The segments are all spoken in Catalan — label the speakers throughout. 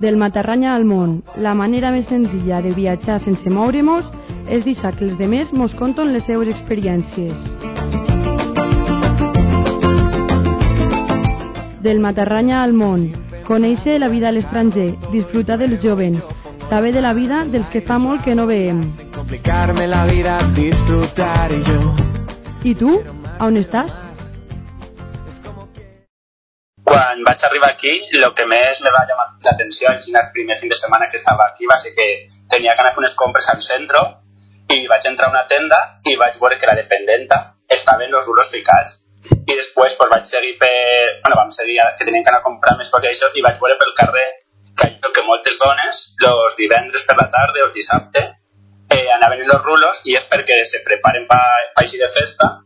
Speaker 1: Del Matarranya al món, la manera més senzilla de viatjar sense moure-nos és deixar que els demés mos conten les seues experiències. Del Matarranya al món, conèixer la vida a l'estranger, disfrutar dels jovens, saber de la vida dels que fa molt que no veiem.
Speaker 2: Complicarme la vida, disfrutar y yo.
Speaker 1: I tu, a on estàs?
Speaker 3: Quan vaig arribar aquí, el que més me va llamar l'atenció el primer fin de setmana que estava aquí va ser que tenia que anar a fer unes compres al centre i vaig entrar a una tenda i vaig veure que la dependenta estava en els rulos ficats. I després pues, vaig seguir per... Bueno, vam seguir que tenien que anar a comprar més coses i això i vaig veure pel carrer que, que moltes dones, els divendres per la tarda o el dissabte, eh, anaven en els rulos i és perquè se preparen per pa, així de festa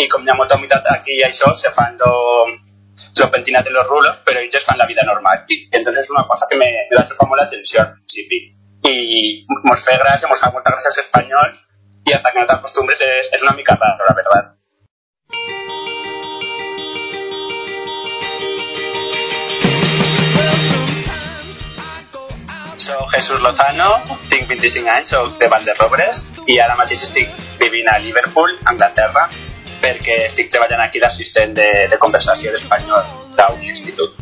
Speaker 3: i com hi ha molta humitat aquí i això, se fan lo, lo pentinat en los rulos, però ells fan la vida normal. I entonces és una cosa que me, me va xupar molt l'atenció al principi. I mos fa gràcia, mos fa molta gràcia als espanyols, i hasta que no t'acostumbres és, és una mica raro, la verdad. Soc Jesús Lozano, tinc 25 anys, soc de Valderrobres i ara mateix estic vivint a Liverpool, Anglaterra, perquè estic treballant aquí d'assistent de, de conversació d'espanyol d'un institut.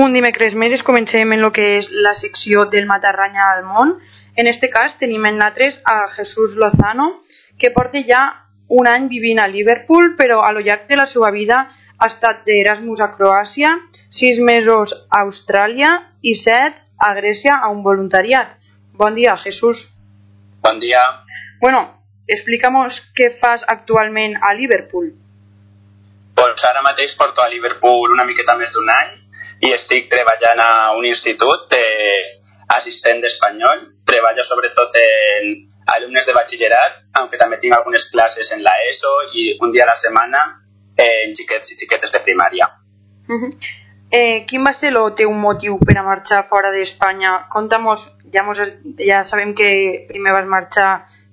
Speaker 1: Un dimecres més es comencem en el que és la secció del Matarranya al món. En este cas tenim en natres a Jesús Lozano, que porta ja un any vivint a Liverpool, però a lo llarg de la seva vida ha estat d'Erasmus a Croàcia, sis mesos a Austràlia i set a Grècia a un voluntariat. Bon dia, Jesús.
Speaker 3: Bon dia.
Speaker 1: Bueno, explica'mos què fas actualment a Liverpool.
Speaker 3: Doncs ara mateix porto a Liverpool una miqueta més d'un any i estic treballant a un institut d'assistent d'espanyol. Treballo sobretot en alumnes de batxillerat, aunque també tinc algunes classes en la ESO i un dia a la setmana en xiquets i xiquetes de primària.
Speaker 1: Uh -huh. Eh, quin va ser el teu motiu per a marxar fora d'Espanya? Conta'mos, ja, mos, ja sabem que primer vas marxar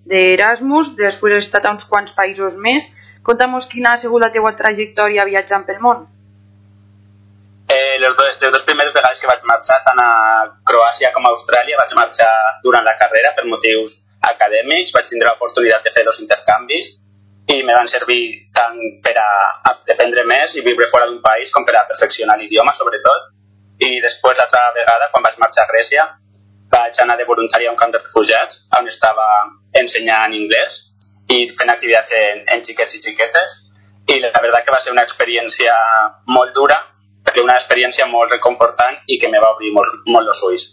Speaker 1: d'Erasmus, després has estat a uns quants països més. Conta'mos quina ha sigut la teua trajectòria viatjant pel món.
Speaker 3: Eh, les, do, les dues primeres vegades que vaig marxar, tant a Croàcia com a Austràlia, vaig marxar durant la carrera per motius acadèmics, vaig tindre l'oportunitat de fer dos intercanvis i me van servir tant per a aprendre més i viure fora d'un país com per a perfeccionar l'idioma, sobretot. I després, l'altra vegada, quan vaig marxar a Grècia, vaig anar de voluntari a un camp de refugiats on estava ensenyant anglès i fent activitats en, en xiquets i xiquetes i la veritat que va ser una experiència molt dura, perquè una experiència molt reconfortant i que me va obrir molt, molt els ulls.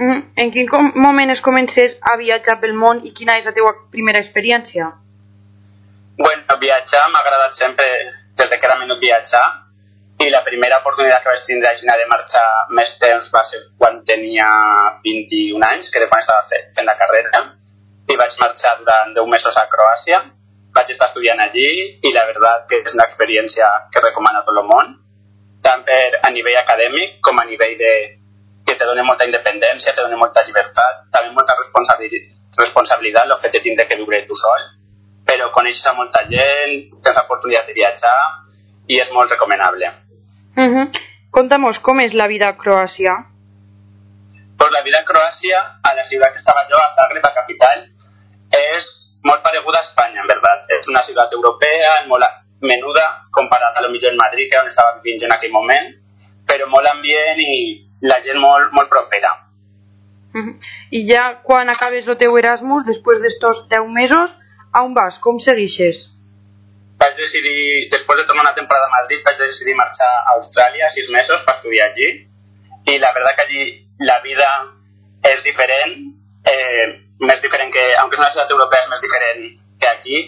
Speaker 1: Mm, en quin moment es comences a viatjar pel món i quina és la teva primera experiència?
Speaker 3: Bueno, viatjar m'ha agradat sempre des de que era menut viatjar i la primera oportunitat que vaig tindre així de marxar més temps va ser quan tenia 21 anys, que de quan estava fent la carrera i vaig marxar durant 10 mesos a Croàcia. Vaig estar estudiant allí i la veritat que és una experiència que recomano a tot el món tant per a nivell acadèmic com a nivell de que te dona molta independència, te dona molta llibertat, també molta responsabilitat, responsabilitat el fet de tindre que viure tu sol, però coneixes a molta gent, tens l'oportunitat de viatjar i és molt recomanable.
Speaker 1: Uh -huh. Contamos, com és la vida a Croàcia?
Speaker 3: Pues la vida a Croàcia, a la ciutat que estava jo, a Zagreb, a capital, és molt pareguda a Espanya, en veritat. És una ciutat europea, molt menuda, comparat a lo millor en Madrid, que on estava vivint en aquell moment, però molt ambient i la gent molt, molt propera.
Speaker 1: Uh -huh. I ja quan acabes el teu Erasmus, després d'estos 10 mesos, a on vas? Com seguixes?
Speaker 3: Vaig decidir, després de tornar una temporada a Madrid, vaig decidir marxar a Austràlia sis mesos per estudiar allí. I la veritat que allí la vida és diferent, eh, més diferent que, aunque és una ciutat europea, és més diferent que aquí.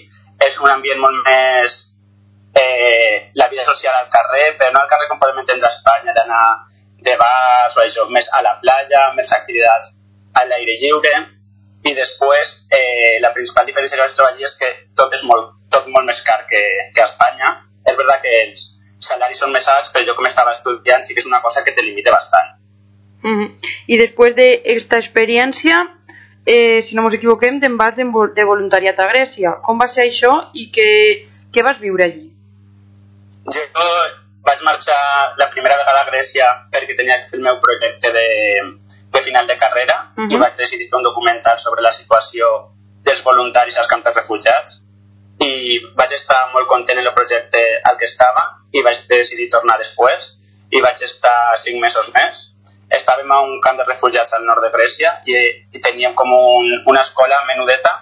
Speaker 3: És un ambient molt més eh, la vida social al carrer, però no al carrer com podem entendre a Espanya, d'anar de bars o això, més a la platja, més activitats a l'aire lliure i després eh, la principal diferència que vaig trobar allí és que tot és molt, tot molt més car que, que a Espanya. És veritat que els salaris són més alts, però jo com estava estudiant sí que és una cosa que te limita bastant.
Speaker 1: Uh -huh. I després d'aquesta experiència, eh, si no ens equivoquem, te'n vas de, de voluntariat a Grècia. Com va ser això i què, què vas viure allí?
Speaker 3: Jo vaig marxar la primera vegada a Grècia perquè tenia que fer el meu projecte de, de final de carrera uh -huh. i vaig decidir fer un documental sobre la situació dels voluntaris als camps de refugiats i vaig estar molt content en el projecte al que estava i vaig decidir tornar després i vaig estar cinc mesos més estàvem a un camp de refugiats al nord de Grècia i, i teníem com un, una escola menudeta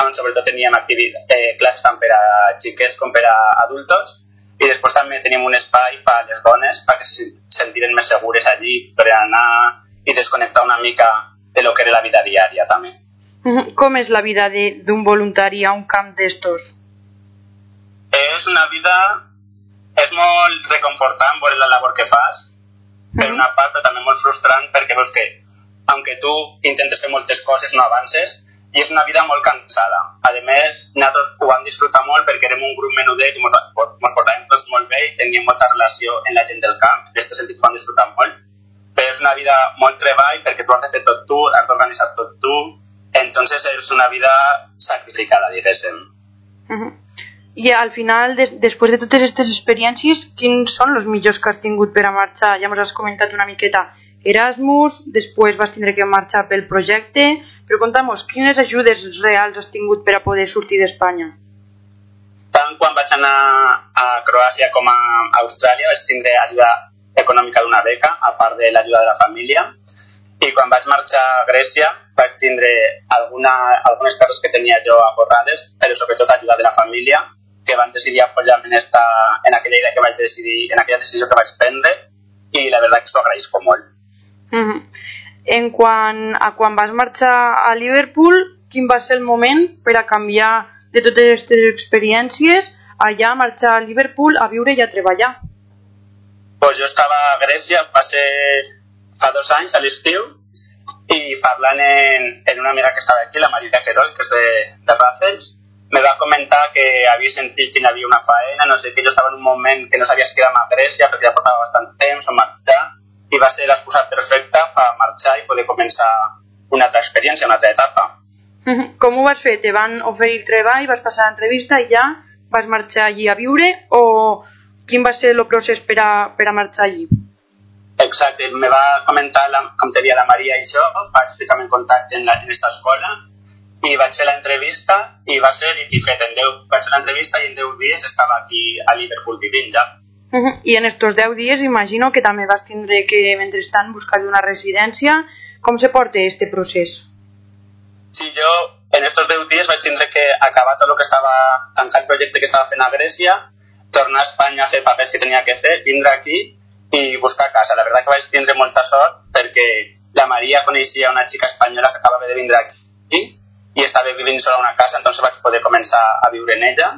Speaker 3: on sobretot teníem eh, classes tant per a xiquets com per a adultos i després també teníem un espai per a les dones perquè se sentiren més segures allí per anar i desconnectar una mica de lo que era la vida diària també.
Speaker 1: Com és la vida d'un voluntari a un camp d'estos?
Speaker 3: És una vida... és molt reconfortant veure la labor que fas per una part, però també molt frustrant perquè veus que, aunque tu intentes fer moltes coses, no avances, i és una vida molt cansada. A més, nosaltres ho vam disfrutar molt perquè érem un grup menudet i ens portàvem tots molt bé i teníem molta relació amb la gent del camp, en aquest sentit ho vam disfrutar molt. És una vida molt treball perquè tu has de fer tot tu, has d'organitzar tot tu, entonces és una vida sacrificada, diguéssim.
Speaker 1: Uh -huh. I al final, des, després de totes aquestes experiències, quins són els millors que has tingut per a marxar? Ja ens has comentat una miqueta Erasmus, després vas tindre que marxar pel projecte, però conta'm, quines ajudes reals has tingut per a poder sortir d'Espanya?
Speaker 3: Tant quan vaig anar a Croàcia com a Austràlia vaig tindre ajuda econòmica d'una beca, a part de l'ajuda de la família, i quan vaig marxar a Grècia vaig tindre alguna, algunes coses que tenia jo acorrades, però sobretot ajuda de la família, que van decidir apoyar-me en, esta, en aquella idea que vaig decidir, en aquella decisió que vaig prendre i la veritat que s'ho agraïsco molt.
Speaker 1: Mm -hmm. En quant a quan vas marxar a Liverpool, quin va ser el moment per a canviar de totes aquestes experiències allà marxar a Liverpool a viure i a treballar?
Speaker 3: Pues jo estava a Grècia, va ser fa dos anys, a l'estiu, i parlant en, en una amiga que estava aquí, la Maria Querol, que és de, de Ràfels, me va comentar que havia sentit que hi havia una faena, no sé, que jo estava en un moment que no sabia si quedar a Grècia perquè ja portava bastant temps o marxar i va ser l'excusa perfecta per marxar i poder començar una altra experiència, una altra etapa.
Speaker 1: Com ho vas fer? Te van oferir el treball, vas passar l'entrevista i ja vas marxar allí a viure o quin va ser el procés per a, per a marxar allí?
Speaker 3: Exacte, me va comentar la, com te la Maria i això, vaig ficar-me en contacte en, la, en esta escola i vaig fer l'entrevista i va ser i fet en 10, vaig fer l'entrevista i en 10 dies estava aquí a Liverpool vivint ja.
Speaker 1: Uh -huh. I en estos 10 dies imagino que també vas tindre que, mentrestant, buscar una residència. Com se porta este procés?
Speaker 3: Sí, jo en estos 10 dies vaig tindre que acabar tot el que estava, tancar el projecte que estava fent a Grècia, tornar a Espanya a fer papers que tenia que fer, vindre aquí i buscar casa. La veritat que vaig tindre molta sort perquè la Maria coneixia una xica espanyola que acabava de vindre aquí i estava vivint sola a una casa, entonces vaig poder començar a viure en ella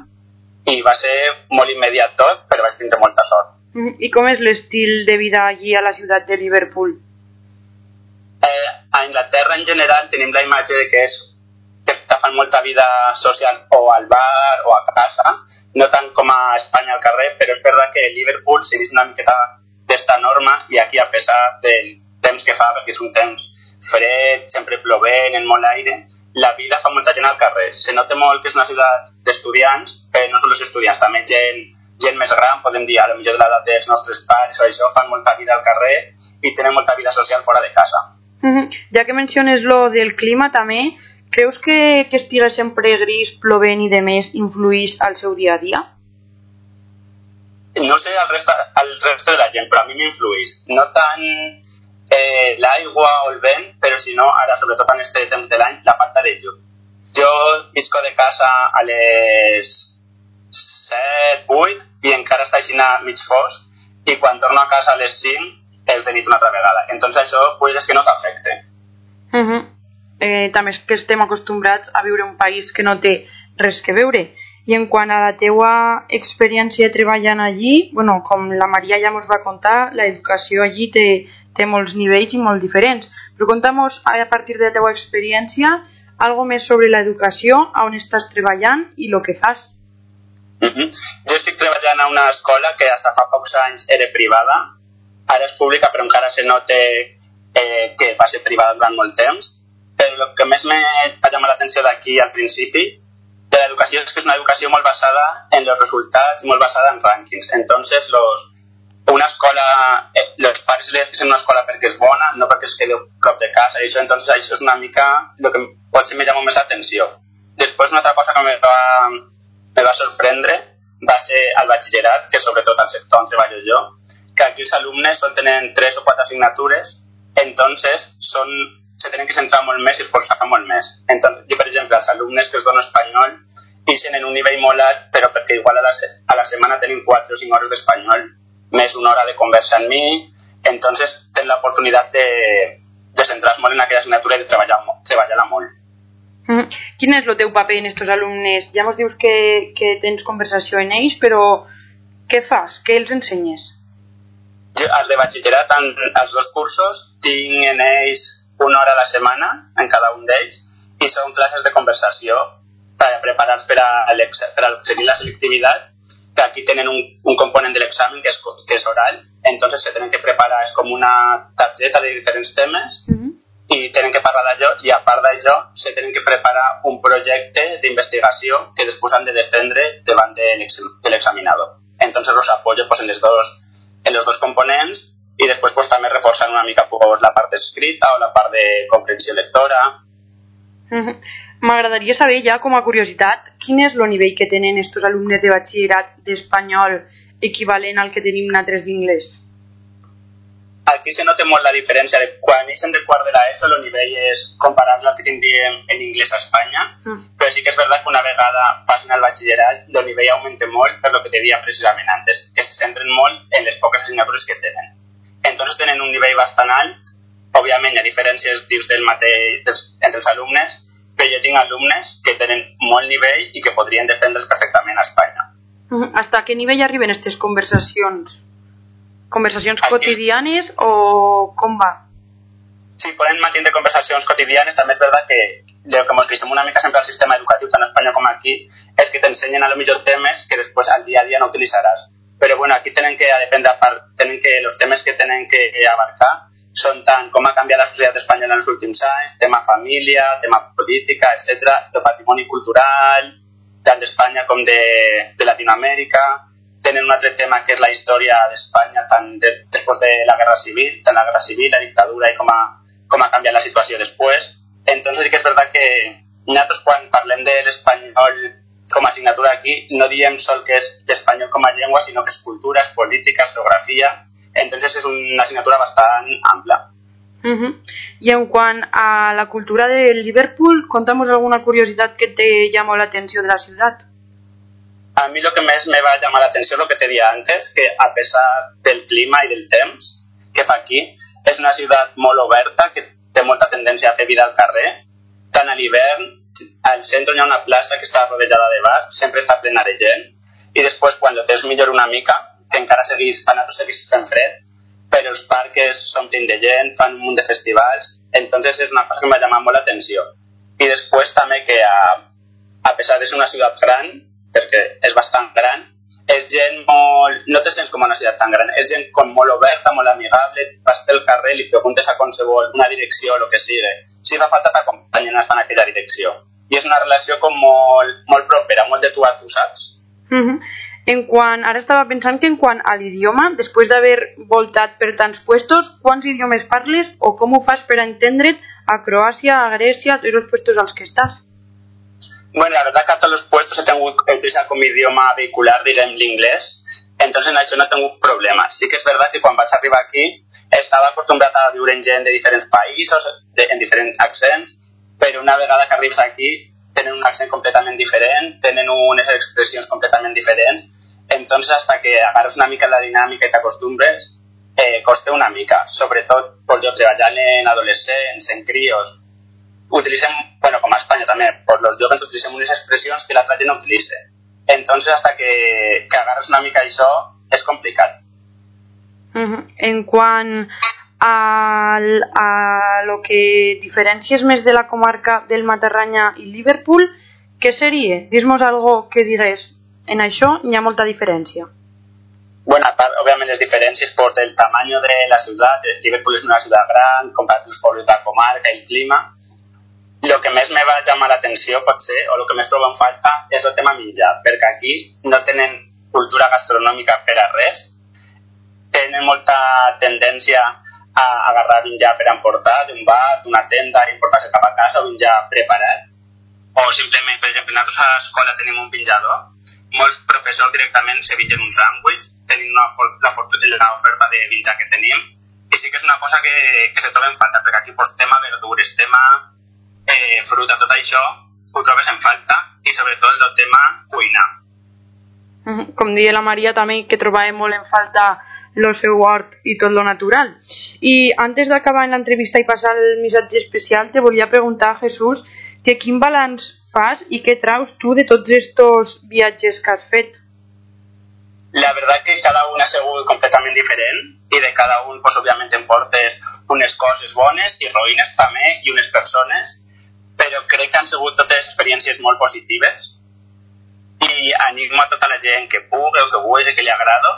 Speaker 3: i va ser molt immediat tot, però vaig tindre molta sort.
Speaker 1: Mm, I com és l'estil de vida allí a la ciutat de Liverpool?
Speaker 3: Eh, a Inglaterra en general tenim la imatge de que és que fan molta vida social o al bar o a casa, no tant com a Espanya al carrer, però és veritat que Liverpool segueix una miqueta d'esta norma i aquí a pesar del temps que fa, perquè és un temps fred, sempre plovent, en molt aire, la vida fa molta gent al carrer. Se nota molt que és una ciutat d'estudiants, però no els estudiants, també gent, gent més gran, podem dir, a lo millor de l'edat dels nostres pares o això, fan molta vida al carrer i tenen molta vida social fora de casa.
Speaker 1: -huh. Ja que menciones lo del clima també, creus que, que estiga sempre gris, plovent i de més influís al seu dia a dia?
Speaker 3: No sé al resta, al resta de la gent, però a mi m'influís. No tant eh, l'aigua o el vent, però si no, ara, sobretot en aquest temps de l'any, la falta de llum. Jo visco de casa a les 7, 8 i encara està així mig fosc i quan torno a casa a les 5 és de nit una altra vegada. Entonces això pues, és que no t'afecte.
Speaker 1: Uh -huh. Eh, també és que estem acostumbrats a viure un país que no té res que veure. I en quant a la teua experiència treballant allí, bueno, com la Maria ja ens va contar, l'educació allí té té molts nivells i molt diferents. Però conta'm a partir de la teva experiència algo més sobre l'educació, on estàs treballant i el que fas.
Speaker 3: Uh -huh. Jo estic treballant a una escola que fins fa pocs anys era privada, ara és pública però encara se nota eh, que va ser privada durant molt temps, el que més me va llamar l'atenció d'aquí al principi de l'educació és que és una educació molt basada en els resultats molt basada en rànquings. Entonces, los, una escola, eh, los pares li dicen una escola perquè és bona, no perquè es quedi prop de casa i això, entonces això és una mica el que potser me llama més l'atenció. Després una altra cosa que me va, me va sorprendre va ser el batxillerat, que sobretot al sector on treballo jo, que aquí els alumnes sol tenen tres o quatre assignatures, entonces són, se tenen que centrar molt més i esforçar molt més. Entonces, jo, per exemple, els alumnes que es dono espanyol ixen en un nivell molt alt, però perquè igual a la, a la setmana tenim 4 o 5 hores d'espanyol, més una hora de conversa amb mi, entonces tenen l'oportunitat de, de centrar-se molt en aquella assignatura i de treballar-la treballar molt.
Speaker 1: Mm. Quin és el teu paper en estos alumnes? Ja mos dius que, que tens conversació en ells, però què fas? Què els ensenyes?
Speaker 3: Jo, els de batxillerat, en els dos cursos, tinc en ells una hora a la setmana, en cada un d'ells, i són classes de conversació per preparar-se per, a per a seguir la selectivitat, que aquí tenen un, un component de l'examen que, és, que és oral, entonces se tenen que preparar, és com una targeta de diferents temes, mm -hmm i tenen que parlar d'allò i a part d'això se tenen que preparar un projecte d'investigació que després han de defendre davant de l'examinador. Entonces los apoyo pues, en, los dos, en los dos components i després pues, també reforçant una mica pues, la part escrita o la part de comprensió lectora.
Speaker 1: M'agradaria saber ja com a curiositat quin és el nivell que tenen estos alumnes de batxillerat d'espanyol equivalent al que tenim nosaltres d'inglès
Speaker 3: aquí se nota molt la diferència de quan eixen de quart de l'ESO el nivell és comparable al que tindríem en anglès a Espanya mm. però sí que és veritat que una vegada passen al batxillerat el nivell augmenta molt per lo que te deia precisament antes que se centren molt en les poques assignatures que tenen entonces tenen un nivell bastant alt òbviament hi ha diferències dins del mateix dels, entre els alumnes però jo tinc alumnes que tenen molt nivell i que podrien defendre's perfectament a Espanya.
Speaker 1: Hasta què nivell arriben aquestes conversacions? conversacions Aquí. quotidianes o com va?
Speaker 3: Sí, poden mantenir conversacions quotidianes. També és veritat que el que ens queixem una mica sempre al sistema educatiu, tant a Espanya com aquí, és que t'ensenyen a lo millor temes que després al dia a dia no utilitzaràs. Però bueno, aquí tenen que dependre, tenen que els temes que tenen que abarcar són tant com ha canviat la societat espanyola en els últims anys, tema família, tema política, etc, el patrimoni cultural, tant d'Espanya com de, de Latinoamèrica, tenen un altre tema que és la història d'Espanya tant de, després de la Guerra Civil, tant la Guerra Civil, la dictadura i com ha, com ha canviat la situació després. Entonces sí que és veritat que nosaltres quan parlem de l'espanyol com a assignatura aquí no diem sol que és l'espanyol com a llengua, sinó que és cultura, és política, és geografia, entonces és una assignatura bastant ampla.
Speaker 1: Uh -huh. I en quant a la cultura de Liverpool, contamos alguna curiositat que te llamó la atenció de la ciutat?
Speaker 3: a mí lo que más me va a llamar la atención lo que te decía antes, que a pesar del clima y del temps que fa aquí, és una ciutat molt oberta, que té molta tendència a fer vida al carrer. Tant a l'hivern, al centre hi ha una plaça que està rodejada de bars, sempre està plena de gent, i després quan el temps millora una mica, que encara seguís, a nosaltres seguís fent fred, però els parques s'omplin de gent, fan un munt de festivals, entonces és una cosa que m'ha llamat molt l'atenció. I després també que a, a pesar de ser una ciutat gran, perquè és bastant gran, és gent molt... no te sents com una ciutat tan gran, és gent com molt oberta, molt amigable, vas pel carrer, li preguntes a qualsevol una direcció o el que sigui. Si fa falta t'acompanyen en aquella direcció. I és una relació com molt, molt propera, molt de tu a tu, saps?
Speaker 1: Mm -hmm. En quant, ara estava pensant que en quant a l'idioma, després d'haver voltat per tants puestos, quants idiomes parles o com ho fas per entendre't a Croàcia, a Grècia, a tots els puestos als que estàs?
Speaker 3: Bueno, la verdad que a todos los puestos he tenido que utilizar como idioma vehicular, direm, l'inglès, entonces en això no he tingut problemes. Sí que és verdad que quan vaig arribar aquí estava acostumbrat a viure en gent de diferents països, de, en diferents accents, però una vegada que arribes aquí tenen un accent completament diferent, tenen unes expressions completament diferents, entonces hasta que agarres una mica la dinàmica i t'acostumbres, eh, costa una mica, sobretot per jo treballant en adolescents, en crios, utilicen, bueno, com a Espanya també, per los jóvenes utilicem unes expressions que l'altra gent no utilitza. Entonces, hasta que, que agarres una mica això, és complicat.
Speaker 1: Uh -huh. En quant a, a lo que diferències més de la comarca del Matarranya i Liverpool, què seria? Dis-nos algo que digués, en això hi ha molta diferència.
Speaker 3: Bueno, a part, obviamente les diferències pues, del tamaño de la ciutat, Liverpool és una ciutat gran, comparat amb els pobles de la comarca el clima, el que més me va llamar l'atenció potser, o el que més trobo en falta, és el tema menjar, perquè aquí no tenen cultura gastronòmica per a res, tenen molta tendència a agarrar menjar per emportar d'un bar, d'una tenda, i portar-se cap a casa o menjar preparat, o simplement, per exemple, nosaltres a l'escola tenim un pinjador, molts professors directament se mengen un sàndwich, tenim una, l'oferta de menjar que tenim, i sí que és una cosa que, que se troba en falta, perquè aquí pues, tema verdures, tema eh, fruta, tot això ho trobes en falta i sobretot el tema cuinar.
Speaker 1: Com deia la Maria també que trobàvem molt en falta el seu hort i tot lo natural. I antes d'acabar l'entrevista i passar el missatge especial, te volia preguntar, Jesús, que quin balanç fas i què traus tu de tots estos viatges que has fet?
Speaker 3: La verdad que cada un ha sigut completament diferent i de cada un, pues, òbviament, em portes unes coses bones i ruïnes també i unes persones però crec que han sigut totes experiències molt positives i animo a tota la gent que pugui o que vulgui, que li agrada,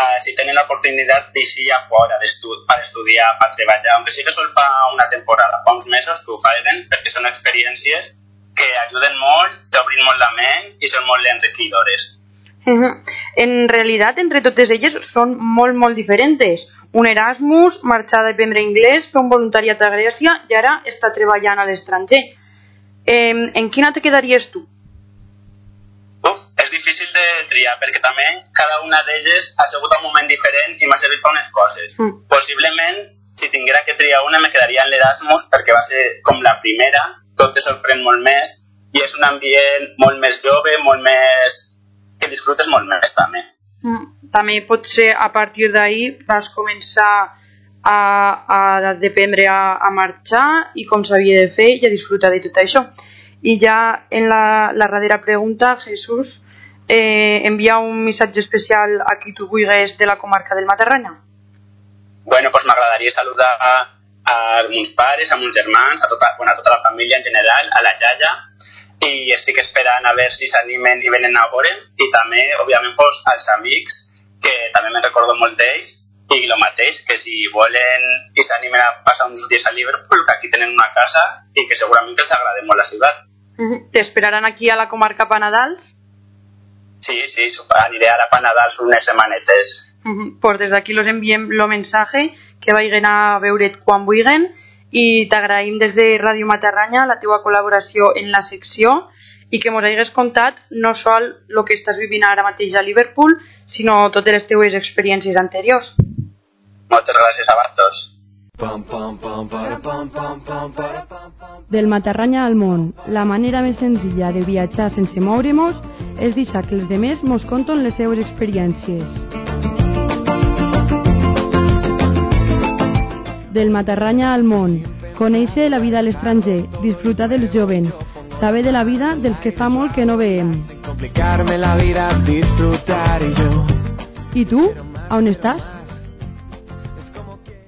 Speaker 3: uh, si tenen l'oportunitat d'eixir a fora d'estud, per estudiar, per treballar, aunque sigui sol per una temporada, fa uns mesos que ho facin, perquè són experiències que ajuden molt, t'obrin molt la ment i són molt enriquidores.
Speaker 1: Uh -huh. En realitat, entre totes elles, són molt, molt diferents un Erasmus, marxar a aprendre anglès, fer un voluntariat a Grècia i ara està treballant a l'estranger. Eh, en quina te quedaries tu?
Speaker 3: Uf, és difícil de triar perquè també cada una d'elles ha sigut un moment diferent i m'ha servit per unes coses. Mm. Possiblement, si tinguera que triar una, me quedaria en l'Erasmus perquè va ser com la primera, tot te sorprèn molt més i és un ambient molt més jove, molt més... que disfrutes molt més també.
Speaker 1: Mm. També potser a partir d'ahir vas començar a, a dependre a, a marxar i com s'havia de fer i a disfrutar de tot això. I ja en la, la darrera pregunta, Jesús, eh, envia un missatge especial a qui tu vulguis de la comarca del Matarranya.
Speaker 3: Bueno, pues m'agradaria saludar a, a meus pares, a meus germans, a tota, bueno, a tota la família en general, a la iaia, i estic esperant a veure si s'animen i venen a veure i també, òbviament, pues, als amics que també me'n recordo molt d'ells i el mateix, que si volen i s'animen a passar uns dies a Liverpool, que aquí tenen una casa i que segurament que els agrada molt la ciutat.
Speaker 1: Uh -huh. ¿Te aquí a la comarca Panadals?
Speaker 3: Sí, sí, aniré a la Panadals unes setmanetes.
Speaker 1: Uh -huh. Pues des d'aquí los enviem el mensaje que vagin a veure't quan vulguin i t'agraïm des de Ràdio Matarranya la teua col·laboració en la secció i que ens hagués contat no sol el que estàs vivint ara mateix a Liverpool, sinó totes les teues experiències anteriors.
Speaker 3: Moltes gràcies a vosaltres.
Speaker 4: Del Matarranya al món, la manera més senzilla de viatjar sense moure-nos és deixar que els demés mos conten les seues experiències. Del Matarranya al món, conèixer la vida a l'estranger, disfrutar dels jovens, saber de la vida dels que fa molt que no veiem.
Speaker 2: Complicarme la vida, disfrutar i jo.
Speaker 4: I tu, on estàs?